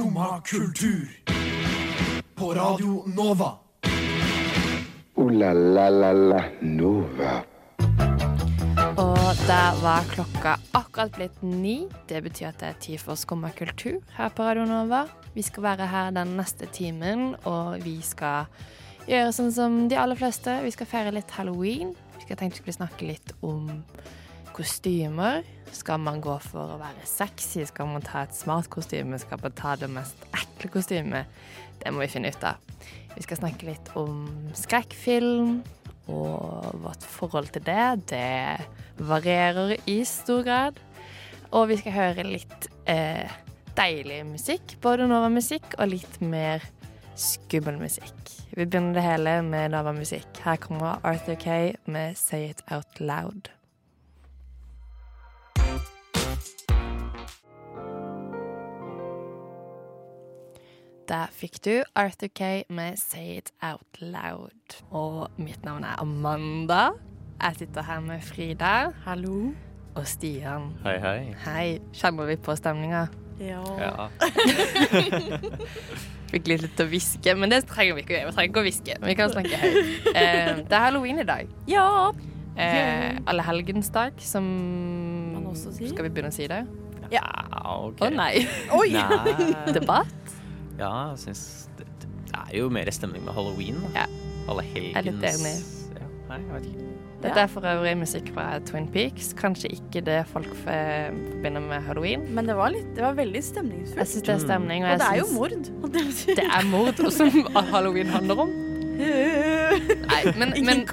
Skumma kultur. På Radio Nova. O-la-la-la-la Nova. Og der var klokka akkurat blitt ni. Det betyr at det er tid for Skumma kultur her på Radio Nova. Vi skal være her den neste timen, og vi skal gjøre sånn som de aller fleste. Vi skal feire litt halloween. Vi skal tenke vi skulle snakke litt om kostymer. Skal man gå for å være sexy? Skal man ta et smart kostyme? Skal man ta det mest ekle kostymet? Det må vi finne ut av. Vi skal snakke litt om skrekkfilm og vårt forhold til det. Det varierer i stor grad. Og vi skal høre litt eh, deilig musikk. Både Nova-musikk og litt mer skummel musikk. Vi begynner det hele med Nova-musikk. Her kommer Arthur Kay med 'Say It Out Loud'. Der fikk du Arthur Kay med 'Say It Out Loud'. Og mitt navn er Amanda. Jeg sitter her med Frida. Hallo. Og Stian. Hei, hei. Hei. Kjenner vi på stemninga? Ja. Fikk litt til å hviske, men det trenger vi ikke å gjøre. Vi trenger ikke å hviske. Vi kan snakke høyt. Eh, det er halloween i dag. Ja. Eh, Allehelgensdag, som Man også sier. Skal vi begynne å si det? Ja, OK. Å nei. Oi! Nei. Debatt? Ja, jeg syns det, det er jo mer stemning med halloween. Da. Ja. Alle Jeg er litt enig. Ja, nei, jeg vet ikke. Dette er for øvrig musikk fra Twin Peaks. Kanskje ikke det folk forbinder med halloween. Men det var, litt, det var veldig stemningsfullt. Jeg syns det er stemning. Og jeg det er jo mord. si. Det er mord, som halloween handler om. Nei, men, men.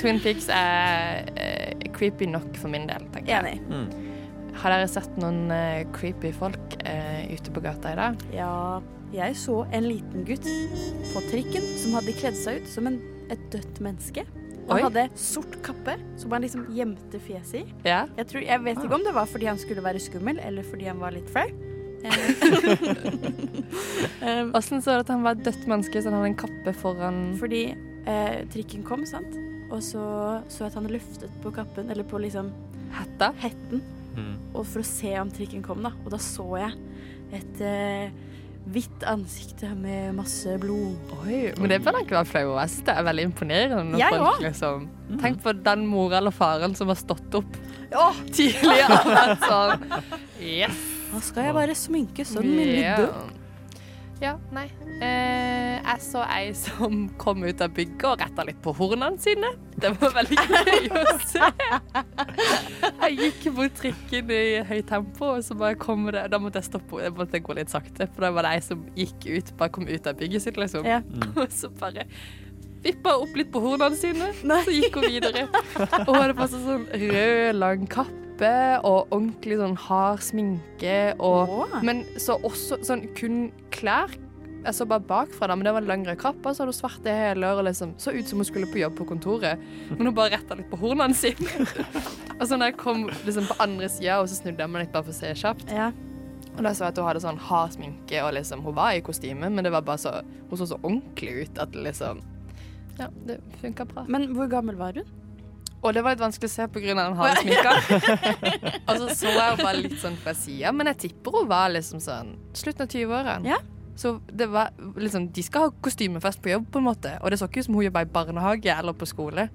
Twin Peaks er uh, creepy nok for min del, tenker jeg. Enig. Mm. Har dere sett noen uh, creepy folk uh, ute på gata i dag? Ja, jeg så en liten gutt på trikken som hadde kledd seg ut som en, et dødt menneske. Han Oi. hadde sort kappe som han liksom gjemte fjeset i. Ja. Jeg, tror, jeg vet ikke om det var fordi han skulle være skummel, eller fordi han var litt flau. Eh, um, Åssen så du at han var et dødt menneske, så han hadde en kappe foran fordi eh, trikken kom, sant? Og så så jeg at han løftet på kappen, eller på liksom hetta? hetten, Mm. og for å se om trikken kom, da. Og da så jeg et eh, hvitt ansikt med masse blod. Oi, men det bør han ikke være flau over. Det er veldig imponerende. Jeg folk liksom Mm. Tenk på den mora eller faren som har stått opp oh. tidligere sånn Yes. Nå skal jeg bare sminke sønnen min litt død. Ja, nei. Eh, jeg så ei som kom ut av bygget og retta litt på hornene sine. Det var veldig gøy å se. Jeg gikk mot trikken i høyt tempo, og så bare kom det Da måtte jeg stoppe, jeg måtte gå litt sakte, for da var det ei som gikk ut, bare kom ut av bygget sitt, liksom. Ja. Og så bare vippa opp litt på hornene sine, Nei. så gikk hun videre. Og hun hadde på seg sånn rød, lang kappe og ordentlig sånn hard sminke og oh. Men så også sånn kun klær. Jeg så bare bakfra, da, men det var lengre lang kappe. Så hadde hun svarte hæler og liksom så ut som hun skulle på jobb på kontoret. Men hun bare retta litt på hornene sine. og så når jeg kom liksom på andre sida, og så snudde jeg meg litt bare for å se kjapt, Ja. og da så jeg at hun hadde sånn hard sminke, og liksom hun var i kostyme, men det var bare så Hun så så ordentlig ut at liksom Ja, det funka bra. Men hvor gammel var hun? Og det var litt vanskelig å se av den harde sminka. og så så jeg bare litt sånn fra sida, men jeg tipper hun var liksom sånn slutten av 20-årene. Ja. Så det var liksom De skal ha kostymefest på jobb, på en måte. Og det så ikke ut som hun jobba i barnehage eller på skole.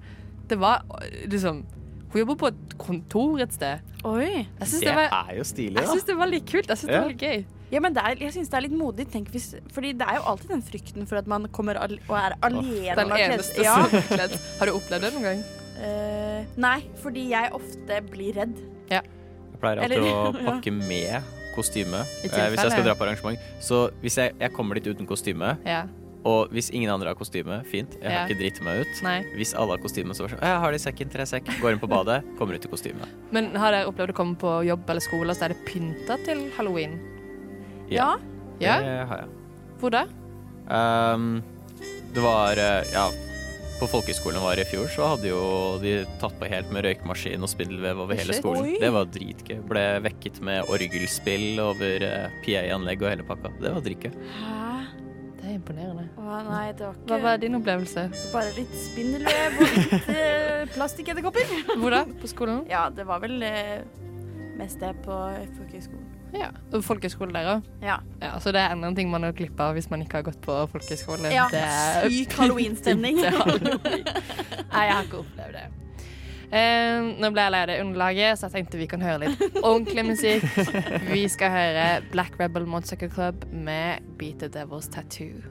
Det var liksom Hun jobber på et kontor et sted. Oi. Jeg Det det, var- er jo stilig, jeg syns det var litt kult. Jeg syns det var litt gøy. Ja, men det er, jeg syns det er litt modig. Tenk hvis, fordi det er jo alltid den frykten for at man kommer al og er alene. Den eneste ja. som er kledd. Har du opplevd det noen gang? Eh, nei, fordi jeg ofte blir redd. Jeg pleier alltid Eller- å pakke med kostyme I eh, hvis jeg skal dra på arrangement. Så hvis jeg, jeg kommer dit uten kostyme, Ja. og hvis ingen andre har kostyme, fint. Jeg Ja. har ikke driti meg ut. Nei. Hvis alle har kostyme, så sånn Jeg har de i sekken, tre sekk. Går inn på badet, kommer ut i kostyme. Men har dere opplevd å komme på jobb eller skole, så er det pynta til halloween? Ja. Ja? Det har jeg. Hvor da? Um, det var eh, Ja, på folkehøyskolen var i fjor, så hadde jo de tatt på helt med røykmaskin og spindelvev over hele skolen. Det var dritgøy. Ble vekket med orgelspill over uh, PA-anlegg og hele pakka. Det var dritgøy. Hæ? Det er imponerende. Å nei, det var ikke Hva var din opplevelse? Bare litt spindelvev og litt eh, plastikkedderkopper. Hvor da? På skolen? Ja, det var vel eh, mest det på folkehøyskolen. Ja. Og folkehøyskole der òg. Ja. Ja, så det er enda en ting man har glipp av hvis man ikke har gått på folkehøyskole. Ja, Det syk halloween-stemning. halloween. Nei, jeg har ikke opplevd det. Uh, nå ble jeg lei av det underlaget, så jeg tenkte vi kan høre litt ordentlig musikk. Vi skal høre Black Rebel Motorcycle Club med Beat the Devil's Tattoo.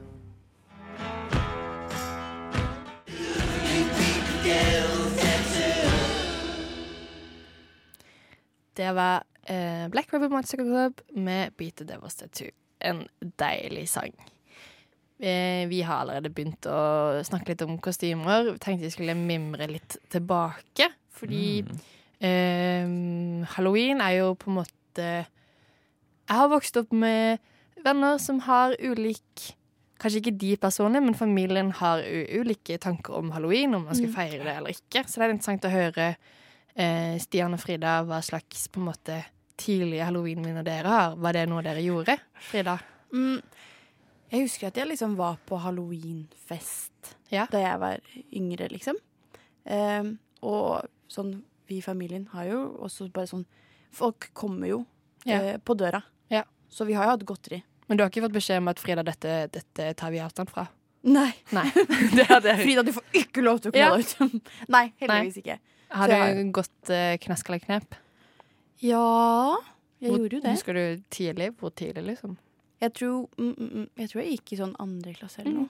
Det var eh, Black Rebel Motorcycle Club med Beat the Devil's Tattoo. En deilig sang. Eh, vi har allerede begynt å snakke litt om kostymer. Vi tenkte vi skulle mimre litt tilbake, fordi eh, halloween er jo på en måte Jeg har vokst opp med venner som har ulik Kanskje ikke de personene, men familien har ulike tanker om halloween, om man skal feire det eller ikke. Så det er interessant å høre eh, Stian og Frida hva slags på en måte tidlige halloweenminner dere har. Var det noe dere gjorde? Frida? Mm, jeg husker at jeg liksom var på halloweenfest Ja. da jeg var yngre, liksom. Ehm, og sånn, vi i familien har jo også bare sånn Folk kommer jo Ja. eh, på døra. Ja. Så vi har jo hatt godteri. Men du har ikke fått beskjed om at Frida, dette, dette tar vi avstand fra? Nei. Nei. Frida, du får ikke lov til å Ja. deg ut. Nei, heldigvis ikke. Har du gått uh, knask eller knep? Ja, jeg Hvor- gjorde jo det. Husker du tidlig? Hvor tidlig, liksom? Jeg tror, mm, mm, mm, jeg tror jeg gikk i sånn andre klasse eller noe.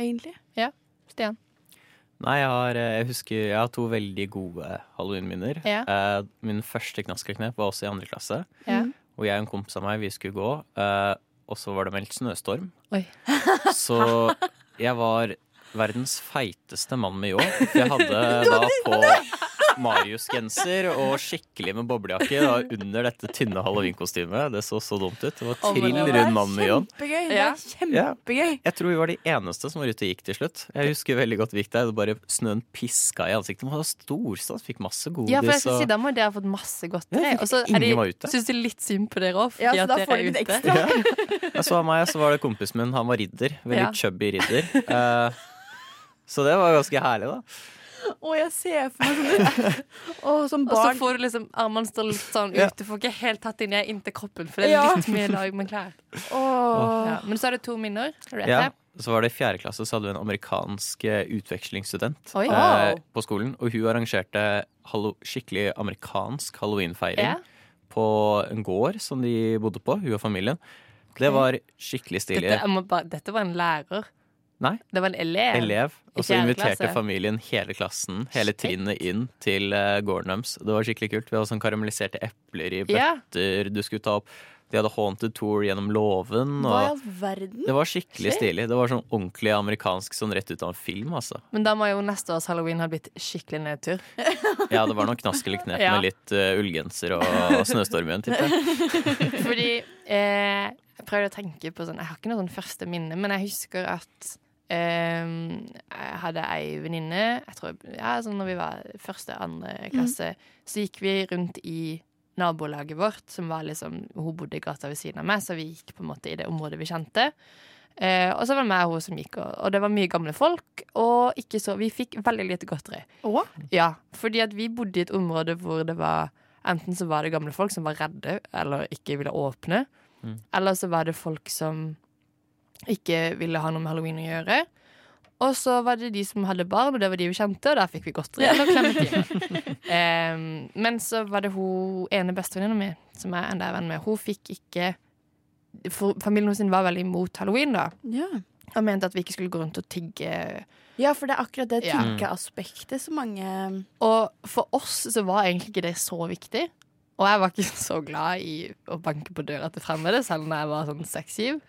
Egentlig. Ja. Stian? Nei, jeg har, eh, jeg husker jeg har to veldig gode halloweenminner. Ja. Eh, min første knaskerknep var også i andre klasse. Ja. Mm. Og jeg og en kompis av meg, vi skulle gå, eh, og så var det meldt snøstorm. Oi. Så jeg var verdens feiteste mann med ljå. Jeg hadde da på Marius-genser og skikkelig med boblejakke da, under dette tynne halloweenkostymet. Det så så dumt ut. Det var trill rund mann med John. Kjempegøy. Det Ja. er kjempegøy. Jeg tror vi var de eneste som var ute og gikk til slutt. Jeg husker veldig godt vi gikk der, og bare snøen piska i ansiktet. Man var storstas, fikk masse godis. Ja, for jeg skal si Da må dere ha fått masse godteri. Og så er syns de litt synd på dere òg, fordi Ja, så at dere får er ute. ekstra. Jeg så meg, så var det kompisen min. Han var ridder. Veldig Ja. chubby ridder. Uh, så det var ganske herlig, da. Å, jeg ser for meg sånn som Og så får du liksom armene stå litt sånn Ja. ut. Du får ikke helt tatt de ned inntil kroppen, for det er Ja. litt mye lag med klær. Oh. Ja. Men så er det to minner. Ja. Så var det i fjerde klasse, så hadde vi en amerikansk eh, utvekslingsstudent Oi. eh, Wow. på skolen. Og hun arrangerte hallo skikkelig amerikansk halloweenfeiring yeah. på en gård som de bodde på, hun og familien. Det var skikkelig stilig. Dette, bare, dette var en lærer. Nei. Det var en elev. elev. Og så inviterte familien hele klassen, hele trinnet, inn til uh, gården deres. Det var skikkelig kult. Vi hadde sånn karamelliserte epler i Ja. bøtter du skulle ta opp. De hadde haunted tour gjennom låven. Og det var skikkelig Shit. stilig. Det var sånn ordentlig amerikansk, sånn rett ut av en film, altså. Men da må jo neste års halloween ha blitt skikkelig nedtur. Ja, det var noen knask eller knep Ja. med litt uh, ullgenser og snøstorm igjen, tipper jeg. Fordi eh, jeg prøvde å tenke på sånn Jeg har ikke noe sånn første minne, men jeg husker at eh, jeg hadde ei venninne Jeg tror ja, sånn når vi var første, andre klasse, så gikk vi rundt i nabolaget vårt, som var liksom Hun bodde i gata ved siden av meg, så vi gikk på en måte i det området vi kjente. Uh, og så var det meg og hun som gikk, og, og det var mye gamle folk. Og ikke så, vi fikk veldig lite godteri. Oh. Ja, fordi at vi bodde i et område hvor det var Enten så var det gamle folk som var redde eller ikke ville åpne. Mm. Eller så var det folk som ikke ville ha noe med halloween å gjøre. Og så var det de som hadde barn, og det var de vi kjente, og der fikk vi godteri Ja. um, men så var det hun ene bestevenninna mi, som jeg enda er venn med, hun fikk ikke for Familien hennes var veldig imot halloween, da. Ja. Og mente at vi ikke skulle gå rundt og tigge ja, for det er akkurat det Ja. så mange Og for oss så var egentlig ikke det så viktig. Og jeg var ikke så glad i å banke på døra til fremmede, selv når jeg var sånn seks-syv.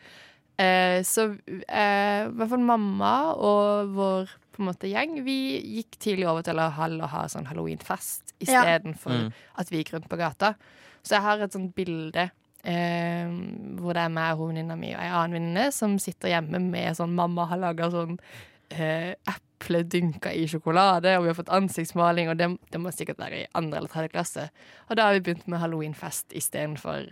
Eh, så eh, i hvert fall mamma og vår på en måte gjeng, vi gikk tidlig over til å ha, ha sånn halloweenfest Ja. istedenfor Mm. at vi gikk rundt på gata. Så jeg har et sånt bilde eh, hvor det er meg og venninna mi og ei annen venninne som sitter hjemme med sånn Mamma har laga sånn eh, eple dynka i sjokolade, og vi har fått ansiktsmaling, og det, det må sikkert være i andre eller tredje klasse. Og da har vi begynt med halloweenfest istedenfor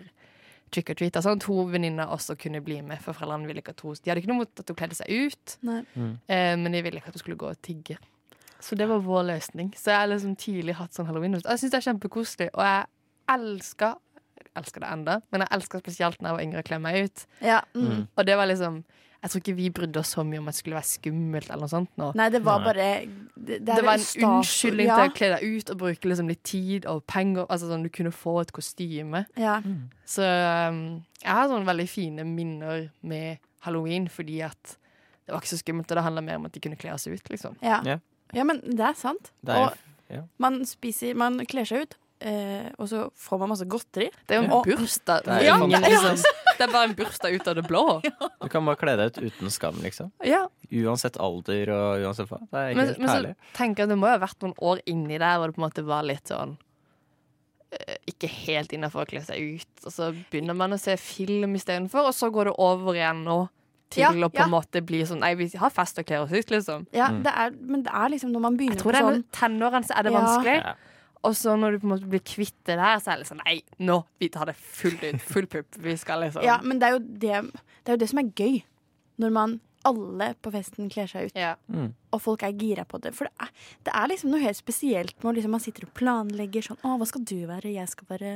trick or treat. Altså, at to venninner også kunne bli med, for foreldrene ville ikke at hun De hadde ikke noe mot at hun kledde seg ut, Nei. eh, men de ville ikke at hun skulle gå og tigge. Så det var vår løsning. Så jeg har liksom tidlig hatt sånn halloween. Og jeg syns det er kjempekoselig. Og jeg elsker Elsker det enda, men jeg elsker spesielt når jeg var yngre å kle meg ut. Ja, mm. Og det var liksom Jeg tror ikke vi brydde oss så mye om at det skulle være skummelt eller noe sånt nå. Nei, det var Nei. bare Det, det, Det, var en stas- unnskyldning ja, til å kle deg ut og bruke liksom litt tid og penger. Altså sånn Du kunne få et kostyme. Ja. Så um, jeg har sånne veldig fine minner med halloween fordi at det var ikke så skummelt, og det handla mer om at de kunne kle oss ut, liksom. Ja. Ja. ja, men det er sant. Det er, Og man spiser Man kler seg ut, eh, og så får man masse godteri. Det er jo en Og- bursdag. Det er Ja, ingen, fantastisk. liksom, det er bare en bursdag ut av det blå. du kan bare kle deg ut uten skam, liksom. Ja. Uansett alder og uansett hva. Det er Men, helt men så herlig. tenker jeg det må jo ha vært noen år inni der hvor det på en måte var litt sånn eh, ikke helt innafor å kle seg ut. Og så begynner man å se film istedenfor, og så går det over igjen nå til Ja, å på ja. en måte bli sånn Nei, vi har fest og kler oss ut, liksom. Ja, Mm. det er, men det er liksom når man begynner Jeg tror det er sånn tenårene så er det Ja. vanskelig. Og så når du på en måte blir kvitt det der, så er det sånn Nei, nå! Vi tar det fullt ut. Full pupp. Vi skal liksom Ja, men det er, jo det, det er jo det som er gøy. Når man alle på festen kler seg ut, Ja. Mm. og folk er gira på det. For det er, det er liksom noe helt spesielt når liksom man sitter og planlegger sånn Å, hva skal du være? Jeg skal være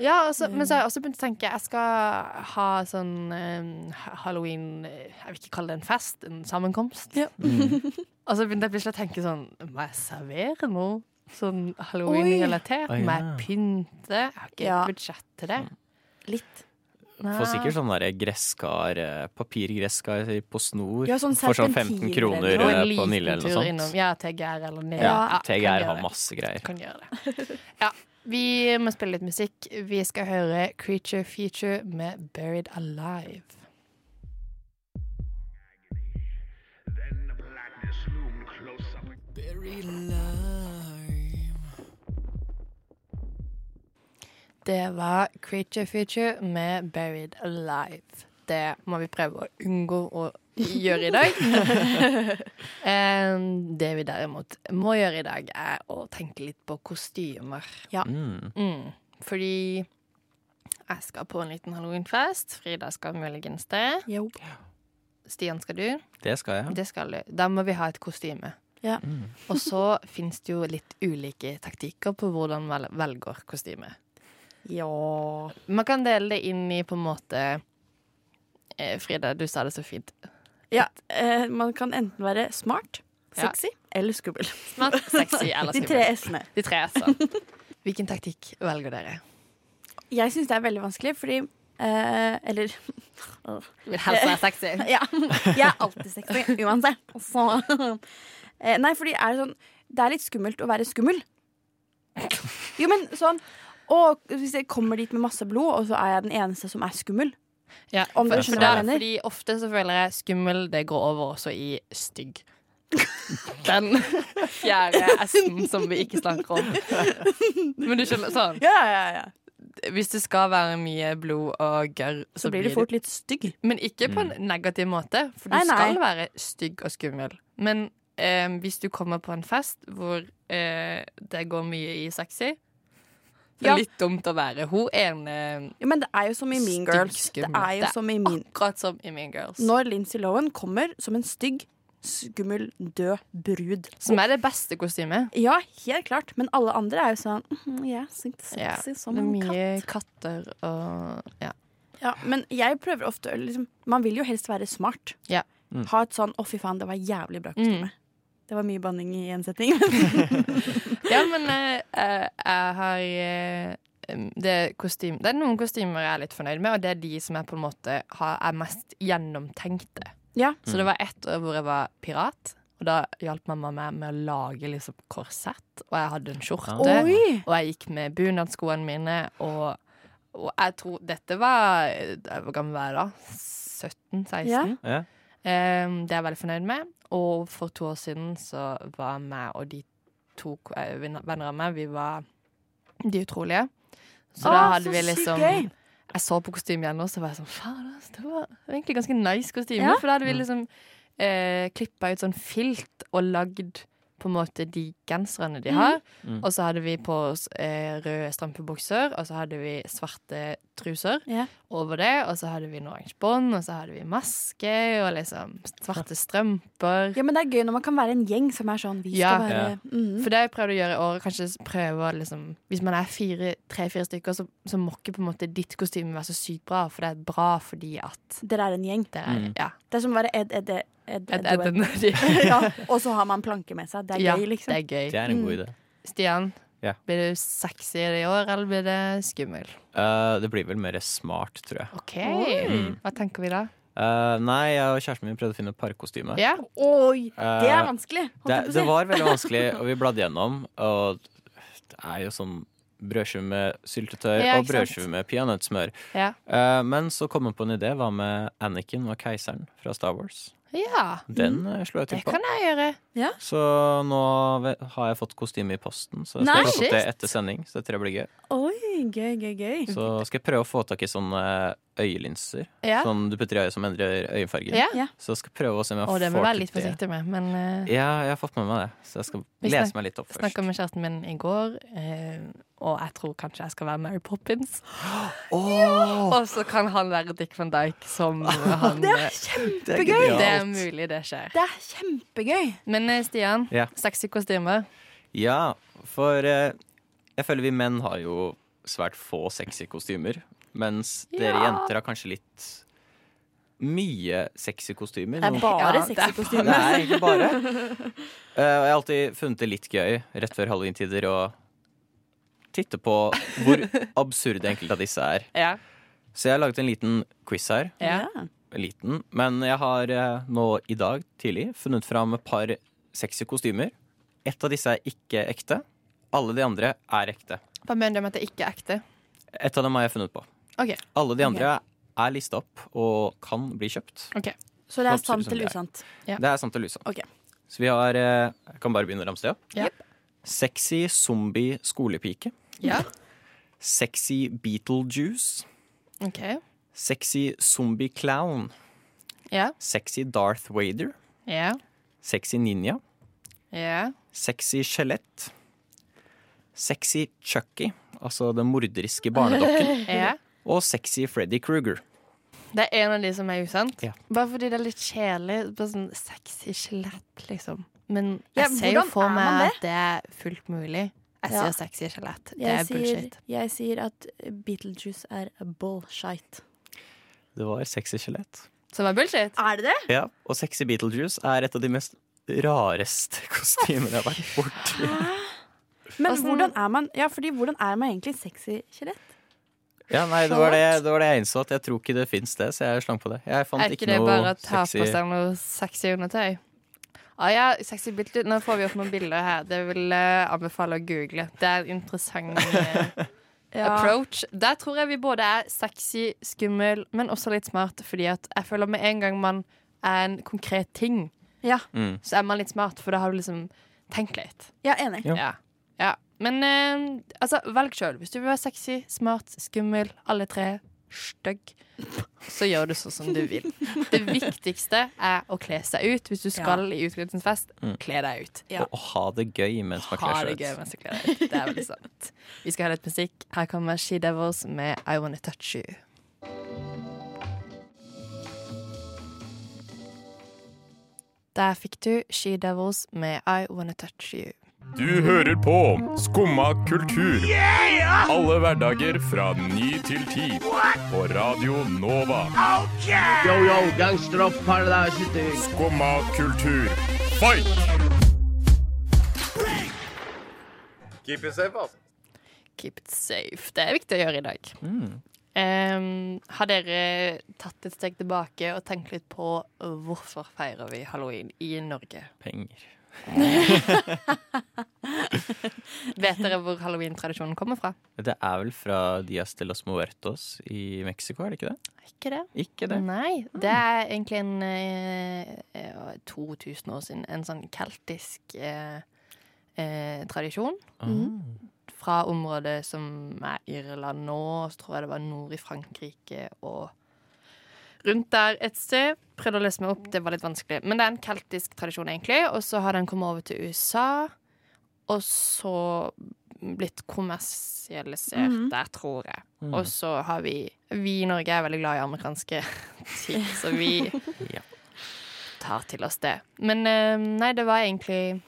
Ja, og så- men så har jeg også begynt å tenke Jeg skal ha sånn eh, halloween eh, Jeg vil ikke kalle det en fest, en sammenkomst. Ja. og så begynte jeg plutselig å tenke sånn Må jeg servere noe sånn halloween-relatert? ah, ja. jeg pynte? Jeg har ikke Ja. budsjett til det. litt Får sikkert sånn gresskar, eh, papirgresskar på snor. Ja, sånn for sånn 15 kroner eh, på Nille eller noe sånt. innom ja, TGR eller Nille. Ja, TGR har masse greier. Kan gjøre det. Ja, vi må spille litt musikk. Vi skal høre Creature Feature med Buried Alive. Det var Creature Future med Buried Alive. Det må vi prøve å unngå å gjøre i dag. Det vi derimot må gjøre i dag, er å tenke litt på kostymer. Mm. Mm. Fordi jeg skal på en liten halloweenfest. Frida skal muligens det. Jo. Stian skal du. Det skal jeg. Det skal du. Da må vi ha et kostyme. Ja. Mm. Og så fins det jo litt ulike taktikker på hvordan man velger kostyme. Ja. Man kan dele det inn i på en måte eh, Frida, du sa det så fint. ja. Eh, man kan enten være smart, Ja. sexy eller skummel. Smart, sexy eller De skummel. tre s-ene. De tre s-ene. Hvilken taktikk velger dere? Jeg syns det er veldig vanskelig, fordi eh, Eller Vil helst være sexy. Ja. Jeg er alltid sexy uansett. Så eh, Nei, fordi er det sånn Det er litt skummelt å være skummel. Jo, men sånn Og hvis jeg kommer dit med masse blod, og så er jeg den eneste som er skummel Ja, Om for, for jeg mener. fordi ofte så føler jeg skummel, det går over også i stygg. Den fjerde S-en som vi ikke snakker om. Men du skjønner, sånn Ja, ja, ja. Hvis det skal være mye blod og gørr, Så blir det fort litt stygg. Men ikke på en negativ måte, for du Nei, nei. skal være stygg og skummel. Men eh, hvis du kommer på en fest hvor eh, det går mye i sexy Det er Ja. litt dumt å være hun ene ja, men det er jo som i Mean Stygg Girls. Det er jo Det er som i Mean Akkurat som i Mean Girls. Når Lindsay Lohan kommer som en stygg, skummel, død brud. Som er det beste kostymet. Ja, helt klart. Men alle andre er jo sånn mm, sexy så Ja, sexy som en katt. mye katter og Ja. Ja, men jeg prøver ofte liksom, Man vil jo helst være smart. Ja. Mm. Ha et sånn 'å, fy faen, det var jævlig bra kostyme'. Mm. Det var mye banning i en setning. Ja, men eh, eh, jeg har eh, det, kostym, det er noen kostymer jeg er litt fornøyd med, og det er de som jeg på en måte har, er mest gjennomtenkte. ja. Så det var ett år hvor jeg var pirat, og da hjalp mamma meg med å lage liksom korsett, og jeg hadde en skjorte, Oi! og jeg gikk med bunadskoene mine, og, og jeg tror Dette var Hvor gammel var jeg da? 17-16? Ja. Ja. Um, det er jeg veldig fornøyd med. Og for to år siden så var jeg og de to eh, venner av meg, vi var De utrolige. Så da hadde så vi liksom gøy. Jeg så på kostymet igjen, og så var jeg sånn Faen, det var egentlig ganske nice kostyme. Ja. For da hadde vi liksom eh, klippa ut sånn filt og lagd på en måte de genserne de har. Mm. Og så hadde vi på oss eh, røde strømpebukser, og så hadde vi svarte truser yeah. over det. Og så hadde vi en oransje bånd, og så hadde vi maske og liksom svarte strømper. ja, men det er gøy når man kan være en gjeng som er sånn Vi skal Ja. være mm. For det har jeg prøvd å gjøre i år. Kanskje prøve å liksom Hvis man er fire, tre-fire stykker, så, så må ikke på en måte ditt kostyme være så sykt bra, for det er bra fordi at Dere er en gjeng. det er Mm. Ja. Det er som å være Ed, Ed, Ed, Ed, Ed, ja, Og så har man planke med seg. Det er ja, gøy, liksom. Det er gøy. Det er en god Mm. idé. Stian, Ja. blir du sexy i år, eller blir det skummel? Uh, det blir vel mer smart, tror jeg. OK. Mm. Hva tenker vi da? Uh, nei, jeg og kjæresten min prøvde å finne parkostyme. Yeah. Oi, det er Eh, vanskelig. Uh, Det, det var veldig vanskelig, og vi bladde gjennom. Og det er jo sånn brødskive med syltetøy Ja, og brødskive med peanøttsmør. Ja. Uh, men så kom hun på en idé. Hva med Anakin og keiseren fra Star Wars? Ja. Den eh, slo jeg til på. kan jeg gjøre. Så nå har jeg fått kostyme i posten, så jeg skal Nei, plukke opp det etter sending. Så det tror jeg blir gøy. Oi, gøy, gøy, gøy. Så skal jeg prøve å få tak i sånne øyelinser. Ja. Sånn du putter i øyet som endrer øyefargen. Ja. Så skal jeg prøve å se om jeg Og det må får være til litt forsiktig med, men uh, Ja, jeg har fått med meg det. Så jeg skal Vi lese snak- meg litt opp først. snakka med kjæresten min i går, uh, og jeg tror kanskje jeg skal være Mary Poppins. Og så kan han være Dick van Dyke som han Det er eh, kjempegøy! Det er mulig det skjer. Det er kjempegøy. Men eh, Stian, Ja. sexy kostymer. Ja, for uh, jeg føler vi menn har jo svært få sexy kostymer. Mens dere Ja. jenter har kanskje litt mye sexy kostymer. Det er bare Ja, det er Det er egentlig bare. Uh, jeg har alltid funnet det litt gøy rett før halloween-tider å titte på hvor absurde enkelte av disse er. Ja. Så jeg har laget en liten quiz her. ja. Liten. Men jeg har eh, nå i dag tidlig funnet fram et par sexy kostymer. Et av disse er ikke ekte. Alle de andre er ekte. Hva mener du med at det ikke er ekte? Et av dem har jeg funnet på. Okay. Alle de andre er lista opp og kan bli kjøpt. Okay. Så det er sant eller det er. usant? Ja. Det er sant eller usant. Okay. Så vi har eh, Jeg kan bare begynne å ramse det opp. Ja. Sexy zombie skolepike. Ja. Sexy Beetlejuice. Okay. Sexy zombie clown. Ja. Sexy Darth Vader. Ja. Sexy ninja. Ja. Sexy skjelett. Sexy Chucky, altså den morderiske barnedokken. ja. Og sexy Freddy Kruger. Det er en av de som er usant. Ja. Bare fordi det er litt kjedelig. Bare sånn sexy skjelett, liksom. Men Ja, jeg ser jo for meg det? at det er fullt mulig. Jeg Ja. sier sexy skjelett. Det Jeg er sier, bullshit. jeg sier at Beetlejuice er bullshit. Det var sexy skjelett. Som er bullshit? Er det det? Ja, og sexy Beetlejuice er et av de mest rareste kostymene jeg har vært borti. Men Åssen- hvordan er man Ja, fordi hvordan er man egentlig sexy skjelett? Ja, nei, det var det, det var det jeg innså, at jeg tror ikke det fins det, så jeg slang på det. Jeg fant Er ikke, ikke det noe bare å ta sexy på seg noe sexy undertøy? Ah, ja, sexy bilder. Nå får vi opp noen bilder her. Det vil jeg anbefale å google. Det er en interessant eh, approach. Der tror jeg vi både er sexy, skummel, men også litt smart. Fordi at jeg føler med en gang man er en konkret ting, Ja, Mm. så er man litt smart, for da har du liksom tenkt litt. jeg er enig. Ja. Ja. Ja. Men eh, altså, velg sjøl. Hvis du vil være sexy, smart, skummel, alle tre, stygg, så gjør du sånn som du vil. Det viktigste er å kle seg ut. Hvis du skal i utkledningsfest, fest kle deg ut. Ja. Og, og ha det gøy mens man Ha kler det seg gøy ut. mens du kler deg ut. Det er veldig sant. Vi skal ha litt musikk. Her kommer She Devils med I Wanna Touch You. Der fikk du She Devils med I Wanna Touch You. Du hører på Skumma kultur. Alle hverdager fra ny til ti. På Radio Nova. Yo, yo, gangsteropp, paradise city. Skumma kultur, fight! Keep it safe, altså. Keep it safe. Det er viktig å gjøre i dag. Um, har dere tatt et steg tilbake og tenkt litt på hvorfor feirer vi halloween i Norge? Penger. Vet dere hvor halloween-tradisjonen kommer fra? Det er vel fra Dias de los Muertos i Mexico, er det ikke det? Ikke det? Ikke det? Nei. Det er egentlig en eh, eh, 2000 år siden. En sånn keltisk eh, eh, tradisjon. Mm. Fra området som er Irland nå, så tror jeg det var nord i Frankrike og rundt der et sted. Prøvde å lese meg opp, det var litt vanskelig. Men det er en keltisk tradisjon, egentlig. Og så har den kommet over til USA, og så blitt kommersialisert Mhm. der, tror jeg. Og så har vi Vi i Norge er veldig glad i amerikanske ting, så vi Ja. tar til oss det. Men eh, nei, det var egentlig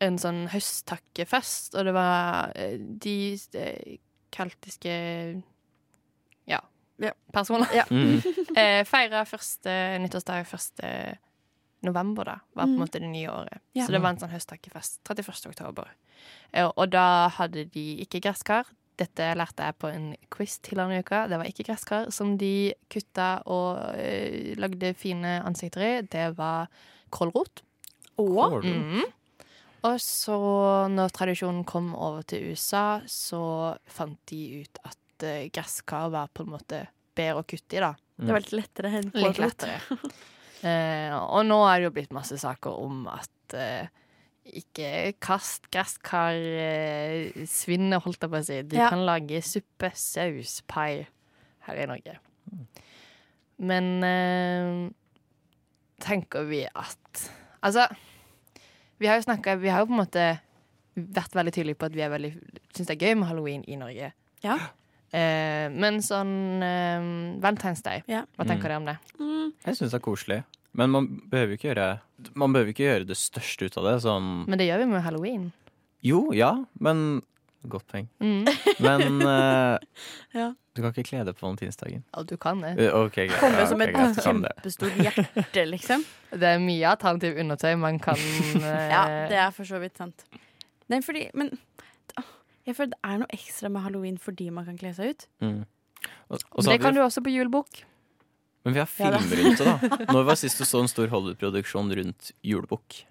en sånn høsttakkefest, og det var eh, de eh, keltiske ja, Ja. personer. Mm. eh, Feira første nyttårsdag 1. november, da. Var på en Mm. måte det nye året. Ja. Så det var en sånn høsttakkefest. 31. oktober. Eh, og da hadde de ikke gresskar. Dette lærte jeg på en quiz tidligere i uka. Det var ikke gresskar som de kutta og eh, lagde fine ansikter i. Det var kålrot. Og mm. Og så, når tradisjonen kom over til USA, så fant de ut at uh, gresskar var på en måte bedre å kutte i, da. det var litt lettere enn Litt lettere. uh, og nå er det jo blitt masse saker om at uh, ikke kast gresskar uh, svinner, holdt jeg på å si. Du Ja. kan lage suppe, saus, pai her i Norge. Men uh, tenker vi at Altså, vi har jo snakka Vi har jo på en måte vært veldig tydelige på at vi er veldig syns det er gøy med halloween i Norge. Ja. Eh, men sånn eh, Valentine's Day, Ja. hva tenker dere om det? Mm. Jeg syns det er koselig. Men man behøver ikke gjøre Man behøver ikke gjøre det største ut av det. Sånn Men det gjør vi med halloween. Jo, ja, men Godt poeng. Mm. Men uh, Ja. du kan ikke kle deg på valentinsdagen. Ja, du kan det. Uh, okay, Ja, som okay, et kjempestort hjerte, liksom. Det er mye alternativ undertøy man kan uh, Ja, det er for så vidt sant. Nei, fordi Men jeg føler det er noe ekstra med halloween fordi man kan kle seg ut. Mm. Og, og det kan vi, du også på julebukk. men vi har Ja, filmer rundt det, da. Når var sist du så en stor Hollywood-produksjon rundt julebukk?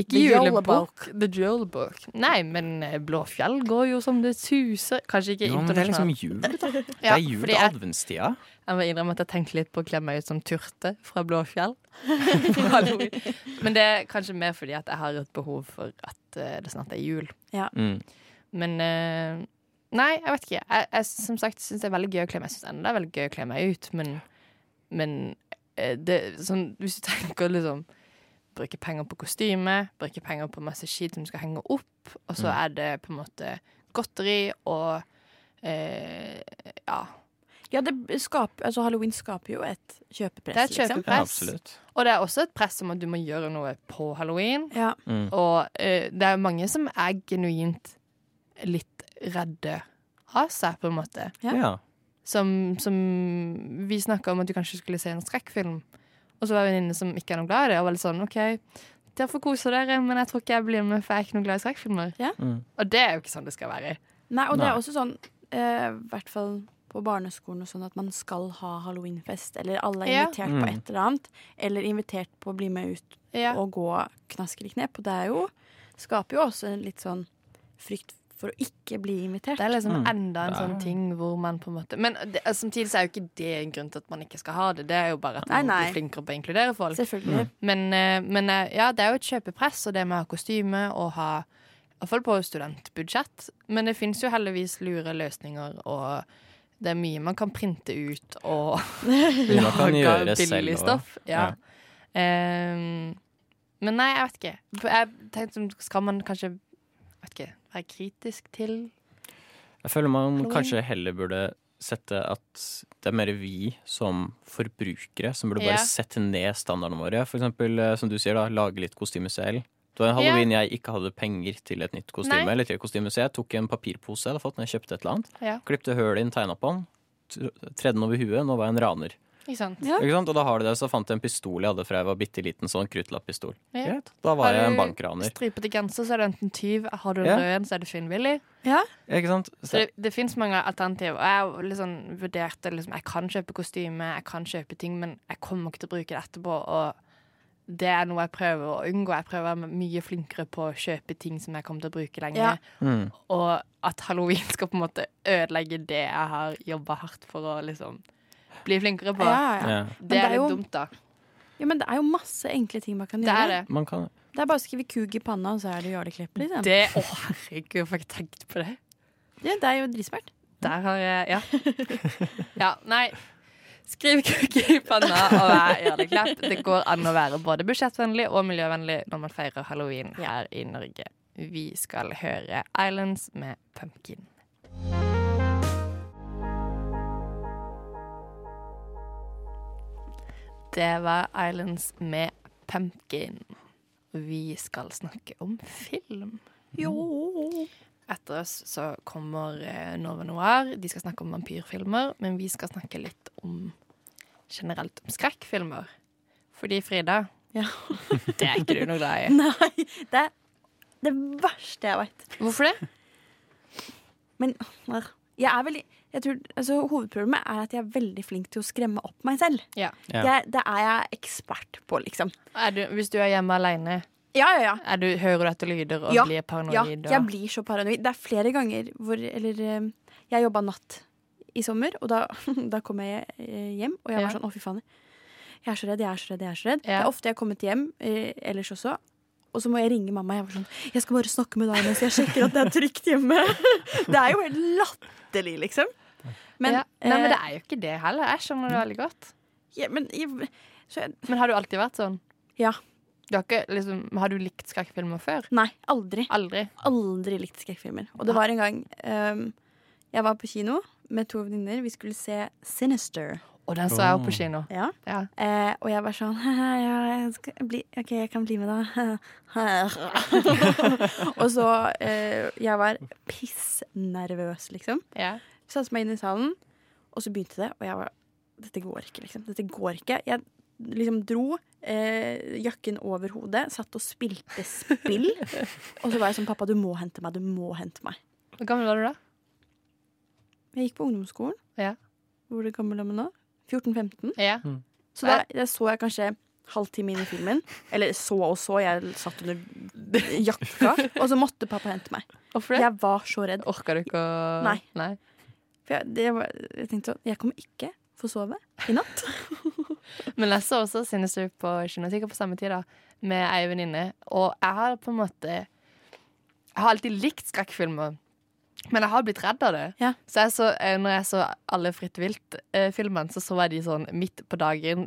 Ikke The julebukk. The Julebook. Nei, men eh, Blåfjell går jo som det suser. Kanskje ikke Jo, men det er liksom jul, da. Det er jul jeg, adventstida. jeg må innrømme at jeg tenkte litt på å kle meg ut som Turte fra Blåfjell. Men det er kanskje mer fordi at jeg har et behov for at eh, det snart er jul. Mm. Men uh, Nei, jeg vet ikke. Jeg, jeg som sagt syns det er veldig gøy å kle meg Jeg enda det er veldig gøy å kle meg ut, men, men eh, det, sånn, hvis du tenker liksom Bruke penger på kostyme, bruke penger på masse skit som skal henge opp, og så Mm. er det på en måte godteri og eh, Ja. Ja, det skaper, altså Halloween skaper jo et kjøpepress, Det er et liksom. Ja, kjøpepress. Og det er også et press om at du må gjøre noe på halloween. Ja. Mm. Og eh, det er mange som er genuint litt redde av seg, på en måte. Ja. Ja. Som, som Vi snakka om at du kanskje skulle se en skrekkfilm. Og så var venninne som ikke er noe glad i det. Og var litt sånn OK, dere får kose dere, men jeg tror ikke jeg blir med, for jeg er ikke noe glad i skrekkfilmer. Mm. Og det er jo ikke sånn det skal være. Nei, og det er Nei. også sånn, eh, i hvert fall på barneskolen og sånn, at man skal ha halloweenfest, eller alle er invitert ja. på et eller annet, eller invitert på å bli med ut Ja. og gå knaskelig knep. Og det er jo, skaper jo også en litt sånn frykt for å ikke bli invitert. Det er liksom Mm. enda en sånn ting hvor man på en måte Men det, altså, samtidig så er jo ikke det en grunn til at man ikke skal ha det. Det er jo bare at man Nei, nei. bli flinkere på å inkludere folk. Selvfølgelig. Men, eh, men eh, ja, det er jo et kjøpepress, og det med å ha kostyme og ha Iallfall på studentbudsjett. Men det fins jo heldigvis lure løsninger, og det er mye man kan printe ut og lage billig stoff. Ja. Ehm, men nei, jeg vet ikke. Jeg tenkte, Skal man kanskje vet ikke, være kritisk til Jeg føler man Halloween. kanskje heller burde sette at det er mer vi som forbrukere som burde bare Ja. sette ned standardene våre. For eksempel, eh, som du sier, da, lage litt kostyme selv. Det var en halloween jeg ikke hadde penger til et nytt kostyme. Nei. eller til et kostyme, Så jeg tok en papirpose jeg hadde fått når jeg kjøpte et eller annet. Ja. Klipte høl inn, tegna på den. Tredde den over huet. Nå var jeg en raner. Ikke sant? Ja. Ikke sant? Og da har du det, så fant jeg en pistol jeg hadde fra jeg var bitte liten. Sånn kruttlappistol. Ja. Da var Har jeg en bankraner. Har du. Stripete genser, så er det enten tyv. Har du en Ja. rød en, så er det frivillig. Ja. Ikke sant? Så Så, det, det fins mange alternativ. Og jeg liksom vurderte liksom, Jeg kan kjøpe kostyme, jeg kan kjøpe ting, men jeg kommer ikke til å bruke det etterpå. Og det er noe jeg prøver å unngå. Jeg prøver å være mye flinkere på å kjøpe ting som jeg kommer til å bruke lenge. Ja. mm. Og at halloween skal på en måte ødelegge det jeg har jobba hardt for å liksom bli flinkere på. Ja, ja. ja. Det det er er jo- litt dumt, da. ja, men det er jo masse enkle ting man kan Det gjøre. er det. Man kan Det er bare å skrive 'kuk i panna, og så er det jåleklipp. Liksom. det å, herregud, jeg har ikke tenkt på det. Ja, det er jo dritsmart. Der har jeg Ja. ja nei. Skriv kuk i panna og vær jåleklipp. Det går an å være både budsjettvennlig og miljøvennlig når man feirer halloween her i Norge. Vi skal høre Islands med Pumpkin. Det var Islands med Pumpkin. Vi skal snakke om film. Jo. Etter oss så kommer eh, Nova Noir. De skal snakke om vampyrfilmer, men vi skal snakke litt om generelt om skrekkfilmer. Fordi Frida, Ja. det er ikke du noe glad i. Nei, det er det verste jeg veit. Hvorfor det? Men jeg er veldig tror, altså, Hovedproblemet er at jeg er veldig flink til å skremme opp meg selv. Ja. Ja. Det, det er jeg ekspert på, liksom. Er du, hvis du er hjemme alene, Ja, ja, ja. er du, hører du etter lyder og Ja, blir Ja, paranoid? jeg og- blir så paranoid. Det er flere ganger hvor Eller eh, jeg jobba natt i sommer, og da, da kom jeg eh, hjem, og jeg Ja. var sånn å, fy faen. Jeg er så redd, jeg er så redd, jeg er så redd. Ja. Det er ofte jeg har kommet hjem eh, ellers også. Og så må jeg ringe mamma. Jeg var sånn, jeg skal bare snakke med deg mens jeg sjekker at det er trygt hjemme. Det er jo helt latterlig, liksom. Men, ja. Nei, men det eh, er jo ikke det heller. Jeg skjønner det veldig godt. ja, men, jeg, så jeg, Men har du alltid vært sånn? Ja. Du har, ikke, liksom, har du likt skrekkfilmer før? Nei, aldri. Aldri? Aldri likt skrekkfilmer. Og det var en gang um, jeg var på kino med to venninner. Vi skulle se Sinister. Og den så jeg jo på kino. Ja. Ja. Eh, og jeg var sånn ja, jeg skal bli, OK, jeg kan bli med, da. og så eh, Jeg var pissnervøs, liksom. Ja. Satte meg inn i salen, og så begynte det, og jeg var Dette går ikke, liksom. Dette går ikke. Jeg liksom dro eh, jakken over hodet, satt og spilte spill. og så var jeg sånn Pappa, du må hente meg. Du må hente meg. Hvor gammel var du da? Jeg gikk på ungdomsskolen. Ja. Hvor gammel er man nå? 14-15. Ja. Så da, da så jeg kanskje halvtime inn i filmen. Eller så og så, jeg satt under jakka. Og så måtte pappa hente meg. Hvorfor det? Jeg var så redd. Orka du ikke å Nei. Nei. For jeg, det jeg tenkte sånn Jeg kommer ikke få sove i natt. Men jeg så også Sinister på kino, på samme tid, da, med ei venninne. Og jeg har på en måte Jeg har alltid likt skrekkfilmer. Men jeg har blitt redd av det. Ja. Så jeg så, eh, når jeg så alle Fritt vilt-filmene, så så jeg de sånn midt på dagen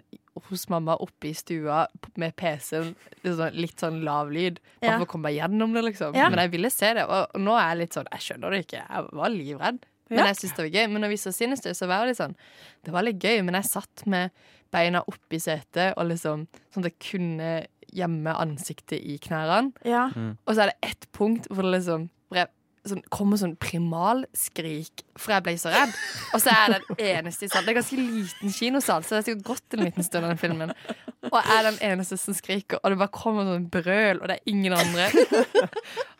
hos mamma oppe i stua med PC-en. Sånn, litt sånn lav lyd. Bare Ja. for å komme meg gjennom det, liksom. Ja. Men jeg ville se det. Og nå er jeg litt sånn Jeg skjønner det ikke. Jeg var livredd. Men Ja. jeg synes det var gøy. Men når vi så Sinister, så var det litt sånn Det var litt gøy, men jeg satt med beina oppi setet og liksom sånn at jeg kunne gjemme ansiktet i knærne. Ja. Og så er det ett punkt hvor det liksom hvor jeg sånn, kommer sånn primalskrik, for jeg ble så redd. Og så er jeg den eneste i salen. Det er ganske liten kinosal, så det har sikkert gått en liten stund den filmen. Og jeg er den eneste som skriker, og det bare kommer sånn brøl, og det er ingen andre.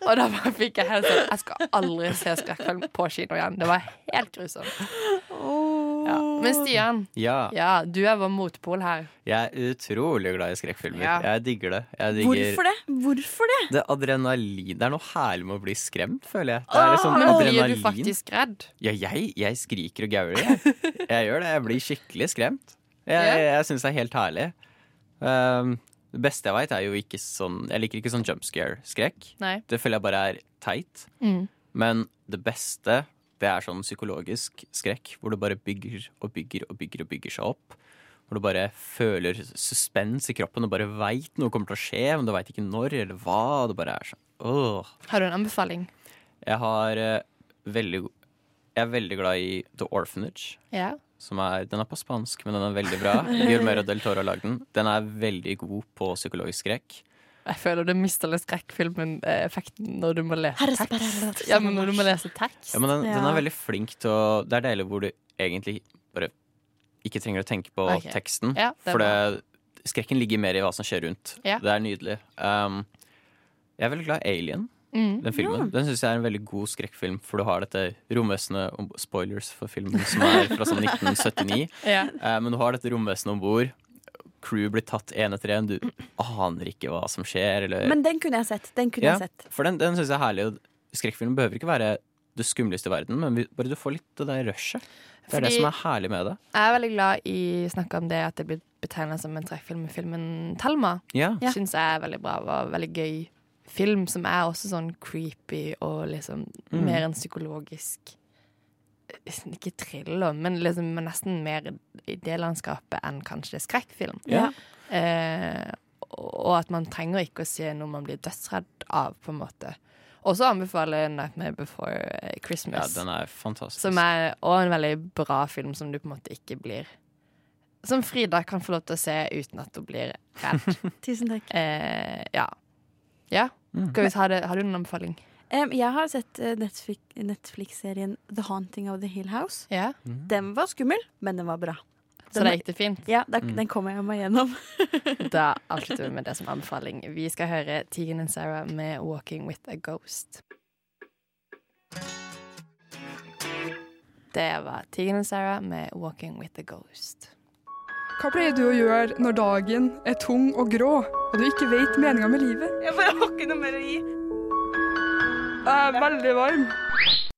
Og da bare fikk jeg helt sånn Jeg skal aldri se skrekkfilm på kino igjen. Det var helt grusomt. Ja. Men Stian, Ja, ja, du er vår motpol her. jeg er utrolig glad i skrekkfilmer. Ja. Jeg digger det. Jeg digger Hvorfor det? Hvorfor det? det adrenalin Det er noe herlig med å bli skremt, føler jeg. Det er liksom Men blir du faktisk redd? Ja, jeg, jeg skriker og gauler, jeg. Jeg gjør det. Jeg blir skikkelig skremt. Jeg, jeg, jeg syns det er helt herlig. Um, det beste jeg veit, er jo ikke sånn Jeg liker ikke sånn jump scare-skrekk. Det føler jeg bare er teit. Mm. Men det beste, det er sånn psykologisk skrekk, hvor det bare bygger og bygger og bygger og bygger seg opp. Hvor du bare føler suspens i kroppen og bare veit noe kommer til å skje, men du veit ikke når eller hva. Det bare er sånn åh. Har du en anbefaling? Jeg har uh, veldig Jeg er veldig glad i The Orphanage. Ja. Som er, den er på spansk, men den er veldig bra. Guillermo del Toro har lagd den. Den er veldig god på psykologisk skrekk. Jeg føler du mister litt skrekkfilmen-effekten når du må lese tekst. Ja, men når du må lese tekst. Ja, men den, den er veldig flink til å Det er deler hvor du egentlig bare ikke trenger å tenke på okay. teksten. Ja, det for det, skrekken ligger mer i hva som skjer rundt. Ja. Det er nydelig. Um, jeg er veldig glad i Alien, Mm. den filmen. Den syns jeg er en veldig god skrekkfilm, for du har dette romvesenet Spoilers for filmen, som er fra sånn 1979. Ja. uh, men du har dette romvesenet om bord. Crew blir tatt én etter én. Du aner ikke hva som skjer. Eller, Men den kunne jeg sett. Den kunne ja, jeg sett. for den, den syns jeg er herlig. Skrekkfilm behøver ikke være det skumleste i verden, men vi- bare du får litt det der rushet. Det er det som er herlig med det. Jeg er veldig glad i snakka om det at det blir betegna som en trekkfilm i filmen Thelma. Ja. Ja. Syns jeg er veldig bra. Var veldig gøy film som er også sånn creepy og liksom Mm. mer enn psykologisk Ikke thriller, men liksom nesten mer i det landskapet enn kanskje skrekkfilm. Ja. Eh, og at man trenger ikke å se noe man blir dødsredd av, på en måte. Og så anbefaler 'Nightmare Before Christmas'. Ja, den er fantastisk. som er også en veldig bra film som du på en måte ikke blir Som Frida kan få lov til å se uten at hun blir redd. Tusen takk. eh, ja. Ja. Mm. Skal vi ha det, har du noen anbefaling? Em, jeg har sett eh, Netflix- Netflix-serien The Haunting of the Hill House. Ja. Den var skummel, men den var bra. Så da gikk det fint? Ja, da, Mm. Den kommer jeg meg gjennom. Da avslutter vi med det som anbefaling. Vi skal høre Tegan and Sarah med 'Walking with a Ghost'. Det var Tegan and Sarah med 'Walking with a Ghost'. Hva pleier du å gjøre når dagen er tung og grå, og du ikke vet meninga med livet? Jeg bare har ikke noe mer å gi. Jeg er veldig varm.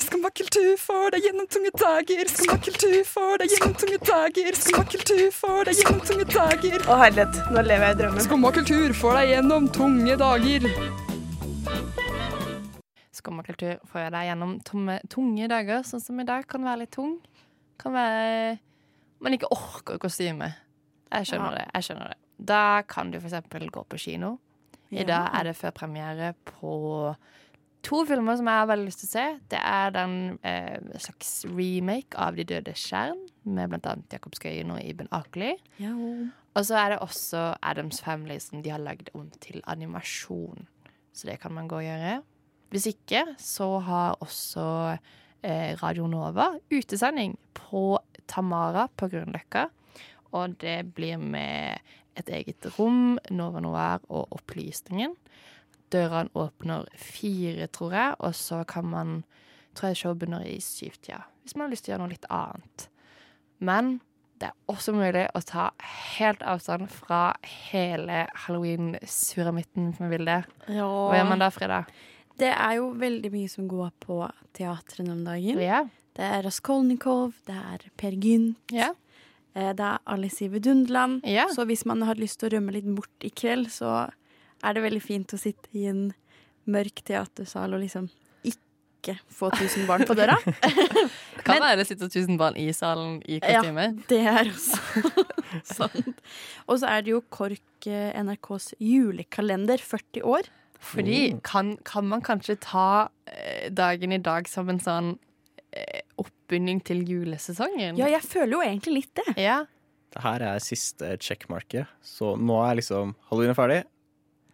Skummakultur får deg gjennom tunge dager. Skummakultur får deg gjennom tunge dager. Skummakultur får deg gjennom tunge dager. Å herlighet, nå lever jeg i drømmen. Skummakultur får deg gjennom tunge dager. Skummakultur får deg gjennom tomme, tunge dager, sånn som i dag kan være litt tung. Kan være Man ikke orker kostyme. Jeg skjønner det. jeg skjønner det. Da kan du eksempel gå på kino. I dag er det førpremiere på to filmer som jeg har veldig lyst til å se. Det er den eh, slags remake av De døde skjern, med blant annet Jakob Skøyen og Iben Akeli. Ja. Og så er det også Adams Family, som de har lagd om til animasjon. Så det kan man gå og gjøre. Hvis ikke, så har også eh, Radio Nova utesending på Tamara på Grünerløkka. Og det blir med et eget rom, Nova Noir og Opplysningen. Dørene åpner fire, tror jeg, og så kan man tror jeg showet begynner i syvtida. Hvis man har lyst til å gjøre noe litt annet. Men det er også mulig å ta helt avstand fra hele halloween-suramitten, hvis man vil det. Hva gjør man da, Frida? Det er jo veldig mye som går på teatret om dagen. Ja. Det er Raskolnikov, det er Per Gynt, Ja. eh, det er Alice i Vidunderland. Ja. Så hvis man har lyst til å rømme litt bort i kveld, så er det veldig fint å sitte i en mørk teatersal og liksom ikke få tusen barn på døra. Kan Men- være det sitter tusen barn i salen i Ja. kostyme. Det er også sant. Og så er det jo KORK eh, NRKs julekalender 40 år. Fordi kan, kan man kanskje ta eh, dagen i dag som en sånn oppbinding til julesesongen? Ja, jeg føler jo egentlig litt det. Ja. Det her er siste checkmarket, så nå er liksom halloween er ferdig.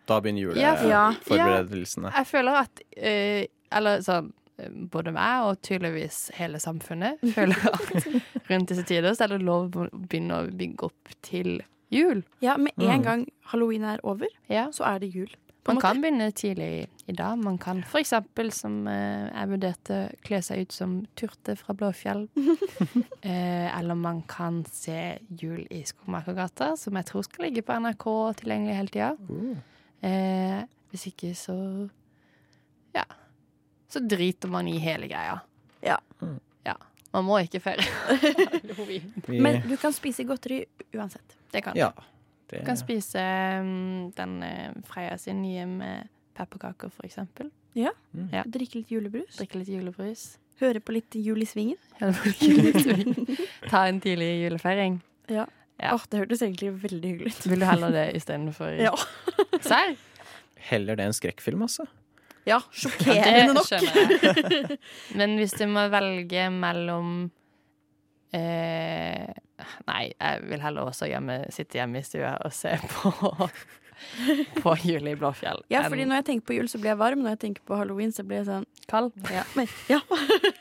Da begynner juleforberedelsene. for- Ja. Jeg føler at uh, Eller sånn eh, både meg og tydeligvis hele samfunnet føler at rundt disse tider så er det lov å begynne å bygge opp til jul. Ja, Med en Mm. gang halloween er over, Ja. så er det jul. på Man måte. kan begynne tidlig i dag. Man kan for eksempel, som eh, jeg vurderte, kle seg ut som Turte fra Blåfjell. eh, eller man kan se Jul i Skomakergata, som jeg tror skal ligge på NRK tilgjengelig hele tida. Eh, hvis ikke, så Ja. Så driter man i hele greia. Ja. ja. Man må ikke feire halloween. Men du kan spise godteri uansett. Det kan ja. Det, Du kan spise um, den eh, Freia sin nye med pepperkaker, for eksempel. Ja. Drikke litt julebrus. Drikke litt julebrus. Høre på litt Jul i svingen. Ta en tidlig julefeiring. Ja. Ja. Åh, det hørtes egentlig veldig hyggelig ut. Vil du heller det istedenfor Ja. serr? Heller det en skrekkfilm, altså. Ja, sjokkerende nok. skjønner jeg. Men hvis du må velge mellom eh, Nei, jeg vil heller også hjemme, sitte hjemme i stua og se på På Jul i Blåfjell. Ja, fordi når jeg tenker på jul, så blir jeg varm. Når jeg tenker på halloween, så blir jeg sånn kald. Ja. Men, ja.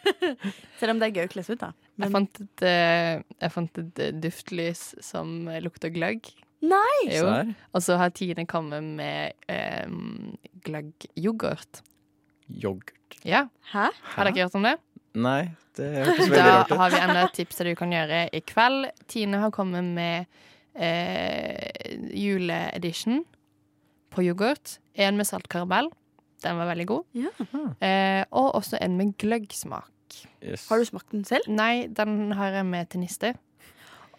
Selv om det er gøy å kle seg ut, da. Jeg fant et, eh, jeg fant et eh, duftlys som lukter gløgg. Nei! Og så har Tine kommet med um, gløggyoghurt. Yoghurt. Ja, Hæ? har dere hørt om det? Nei, det hørtes veldig rart ut. har vi enda et tips du kan gjøre i kveld. Tine har kommet med eh, juleedition på yoghurt. En med saltkaramell. Den var veldig god. Ja. Eh, og også en med gløggsmak. Yes. Har du smakt den selv? Nei, den har jeg med til niste.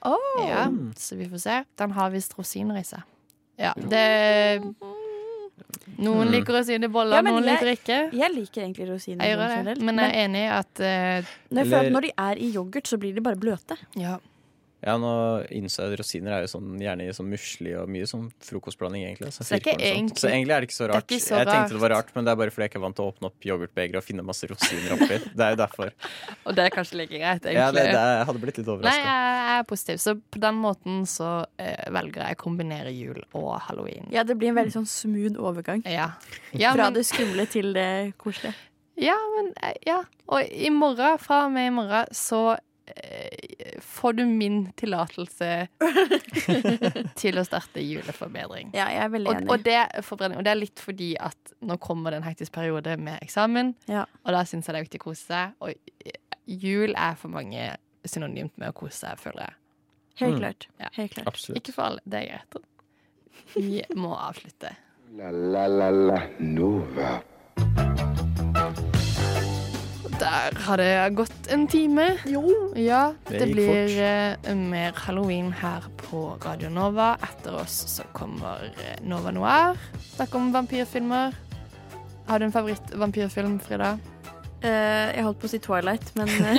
Oh. Ja, så vi får se. Den har visst rosiner i seg. Ja, det Noen Mm. liker rosiner i boller, Ja, noen jeg- liker ikke. Jeg liker egentlig rosiner. Jeg gjør det, men jeg er enig i at uh, når, jeg føler at når de er i yoghurt, så blir de bare bløte. Ja. Ja, nå innså jeg rosiner er jo sånn, gjerne i sånn musli og mye sånn frokostblanding, egentlig. Så, Så sånt. egentlig- så egentlig er det ikke så rart. ikke så jeg tenkte det var rart. men det er bare fordi jeg ikke er vant til å åpne opp yoghurtbegeret og finne masse rosiner oppi. Det er jo derfor. Og det er kanskje like greit, egentlig. Ja, det, det, jeg hadde blitt litt Nei, jeg er positiv. Så på den måten så eh, velger jeg å kombinere jul og halloween. Ja, Det blir en veldig sånn smooth overgang. Ja. Ja, Fra men, det skumle til det koselige. ja, men eh, ja. Og i morgen, fra og med i morgen, så får du min tillatelse til å starte juleforbedring. Ja, jeg er veldig enig. og, det, er og det er litt fordi at nå kommer det en hektisk periode med eksamen, Ja. og da syns jeg det er viktig å kose seg. Og eh, jul er for mange synonymt med å kose seg, føler jeg. Helt Mm. klart. Ja. Helt klart. Absolutt. Ikke for alle, det er greit. Vi må avslutte. La la la la Nova. Der har det gått en time. Ja, det, blir eh, mer halloween her på Radio Nova. Etter oss så kommer eh, Nova Noir. Snakk om vampyrfilmer. Har du en favorittvampyrfilm, Frida? Uh, jeg holdt på å si Twilight, men uh,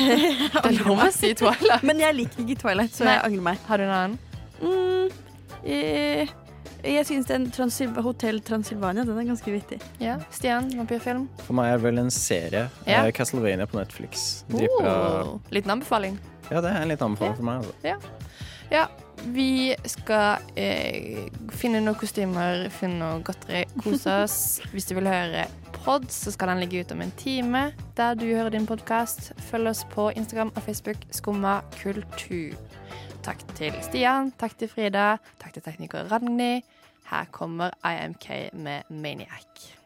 Det er lov å si Twilight. Men jeg liker ikke Twilight, så Nei. jeg angrer meg. Har du en annen? Mm, eh, jeg syns den Transil Hotell Transylvania den er ganske vittig. Ja, Stian, vampyrfilm? For meg er det vel en serie. Ja. eh, Castlevania på Netflix. Oh, liten anbefaling. Ja, det er en liten anbefaling for meg. Altså. Ja, vi skal eh, finne noen kostymer, finne noe godteri, kose oss. Hvis du vil høre pod, så skal den ligge ute om en time der du hører din podkast. Følg oss på Instagram og Facebook Skumma kultur. Takk til Stian, takk til Frida, takk til tekniker Ragnhild. Her kommer IMK med Maniac.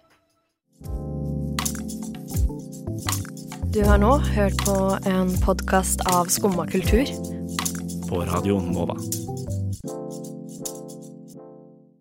Du har nå hørt på en podkast av Skumma kultur. På Radio Nova.